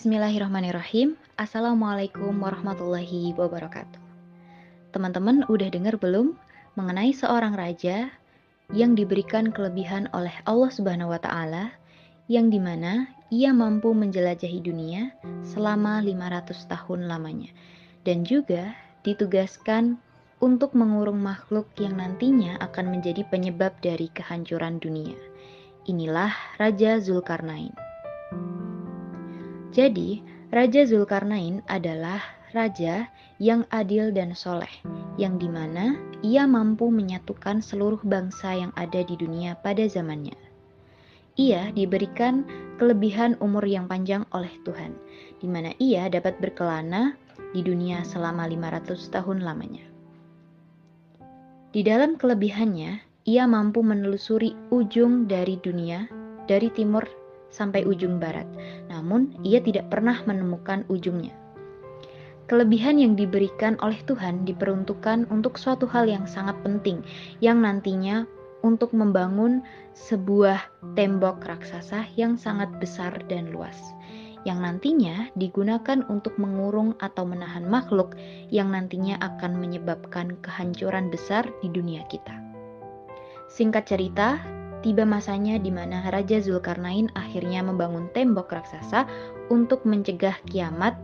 Bismillahirrahmanirrahim. Assalamualaikum warahmatullahi wabarakatuh. Teman-teman udah dengar belum mengenai seorang raja yang diberikan kelebihan oleh Allah Subhanahu wa taala yang di mana ia mampu menjelajahi dunia selama 500 tahun lamanya dan juga ditugaskan untuk mengurung makhluk yang nantinya akan menjadi penyebab dari kehancuran dunia. Inilah Raja Zulkarnain. Jadi, Raja Zulkarnain adalah raja yang adil dan soleh, yang di mana ia mampu menyatukan seluruh bangsa yang ada di dunia pada zamannya. Ia diberikan kelebihan umur yang panjang oleh Tuhan, di mana ia dapat berkelana di dunia selama 500 tahun lamanya. Di dalam kelebihannya, ia mampu menelusuri ujung dari dunia dari timur sampai ujung barat, namun ia tidak pernah menemukan ujungnya. Kelebihan yang diberikan oleh Tuhan diperuntukkan untuk suatu hal yang sangat penting, yang nantinya untuk membangun sebuah tembok raksasa yang sangat besar dan luas, yang nantinya digunakan untuk mengurung atau menahan makhluk yang nantinya akan menyebabkan kehancuran besar di dunia kita. Singkat cerita, tiba masanya di mana Raja Zulkarnain akhirnya membangun tembok raksasa untuk mencegah kiamat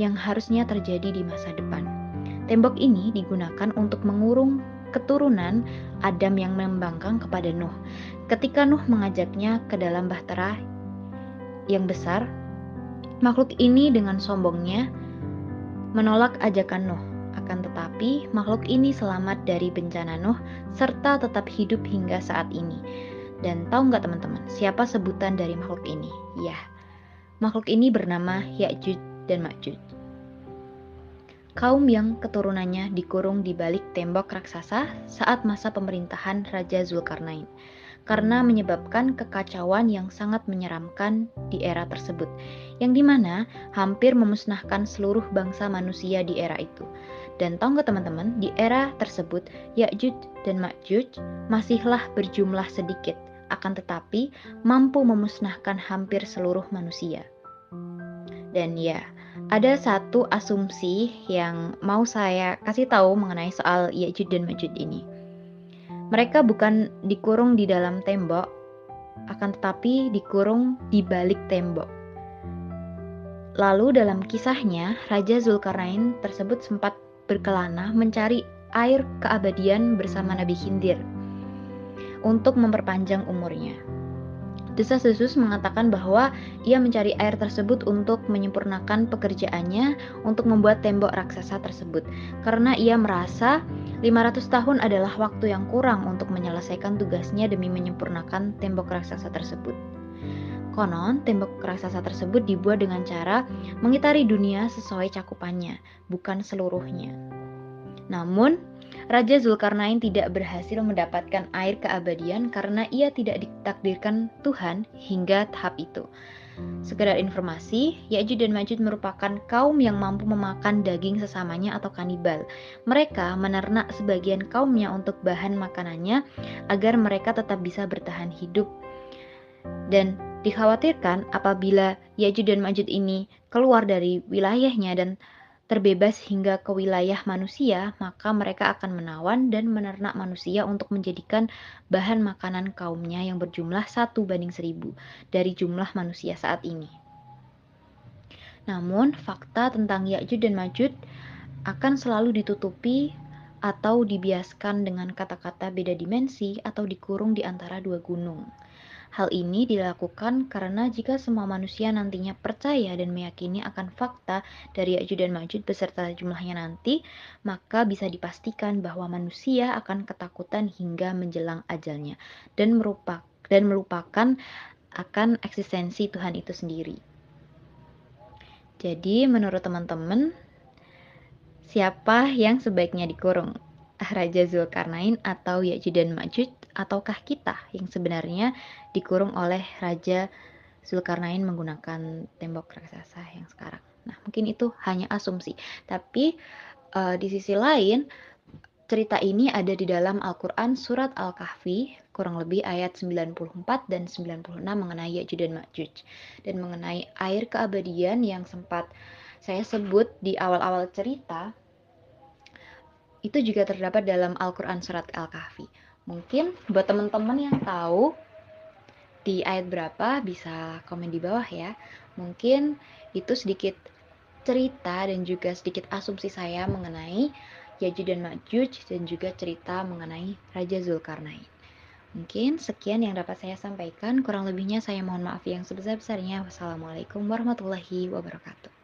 yang harusnya terjadi di masa depan. Tembok ini digunakan untuk mengurung keturunan Adam yang membangkang kepada Nuh. Ketika Nuh mengajaknya ke dalam bahtera yang besar, makhluk ini dengan sombongnya menolak ajakan Nuh. Akan tetapi, makhluk ini selamat dari bencana Nuh serta tetap hidup hingga saat ini. Dan tahu nggak teman-teman, siapa sebutan dari makhluk ini? Ya, makhluk ini bernama Ya'juj dan Ma'juj. Kaum yang keturunannya dikurung di balik tembok raksasa saat masa pemerintahan Raja Zulkarnain karena menyebabkan kekacauan yang sangat menyeramkan di era tersebut, yang di mana hampir memusnahkan seluruh bangsa manusia di era itu. Dan tahu nggak teman-teman, di era tersebut Ya'juj dan Ma'juj masihlah berjumlah sedikit, akan tetapi mampu memusnahkan hampir seluruh manusia. Dan ya, ada satu asumsi yang mau saya kasih tahu mengenai soal Ya'juj dan Ma'juj ini. Mereka bukan dikurung di dalam tembok, akan tetapi dikurung di balik tembok. Lalu dalam kisahnya, Raja Zulkarnain tersebut sempat berkelana mencari air keabadian bersama Nabi Khidir untuk memperpanjang umurnya. Desas-desus mengatakan bahwa ia mencari air tersebut untuk menyempurnakan pekerjaannya untuk membuat tembok raksasa tersebut karena ia merasa 500 tahun adalah waktu yang kurang untuk menyelesaikan tugasnya demi menyempurnakan tembok raksasa tersebut. Konon, tembok raksasa tersebut dibuat dengan cara mengitari dunia sesuai cakupannya, bukan seluruhnya. Namun, Raja Zulkarnain tidak berhasil mendapatkan air keabadian karena ia tidak ditakdirkan Tuhan hingga tahap itu. Sekedar informasi, Ya'juj dan Ma'juj merupakan kaum yang mampu memakan daging sesamanya atau kanibal. Mereka menernak sebagian kaumnya untuk bahan makanannya agar mereka tetap bisa bertahan hidup. Dan dikhawatirkan apabila Ya'juj dan Ma'juj ini keluar dari wilayahnya dan terbebas hingga ke wilayah manusia, maka mereka akan menawan dan menernak manusia untuk menjadikan bahan makanan kaumnya yang berjumlah satu banding seribu dari jumlah manusia saat ini. Namun, fakta tentang Ya'juj dan Ma'juj akan selalu ditutupi atau dibiaskan dengan kata-kata beda dimensi atau dikurung di antara dua gunung. Hal ini dilakukan karena jika semua manusia nantinya percaya dan meyakini akan fakta dari Ya'juj dan Ma'juj beserta jumlahnya nanti, maka bisa dipastikan bahwa manusia akan ketakutan hingga menjelang ajalnya dan merupakan dan melupakan akan eksistensi Tuhan itu sendiri. Jadi, menurut teman-teman, siapa yang sebaiknya dikurung? Raja Zulkarnain atau Ya'juj dan Ma'juj ataukah kita yang sebenarnya dikurung oleh Raja Zulkarnain menggunakan tembok raksasa yang sekarang. Nah, mungkin itu hanya asumsi. Tapi uh, di sisi lain, cerita ini ada di dalam Al-Quran surat Al-Kahfi kurang lebih ayat 94 dan 96 mengenai Ya'juj dan Ma'juj dan mengenai air keabadian yang sempat saya sebut di awal-awal cerita itu juga terdapat dalam Al-Qur'an surat Al-Kahfi. Mungkin buat teman-teman yang tahu di ayat berapa bisa komen di bawah ya. Mungkin itu sedikit cerita dan juga sedikit asumsi saya mengenai Yajuj dan Majuj dan juga cerita mengenai Raja Zulkarnain. Mungkin sekian yang dapat saya sampaikan. Kurang lebihnya saya mohon maaf yang sebesar-besarnya. Wassalamualaikum warahmatullahi wabarakatuh.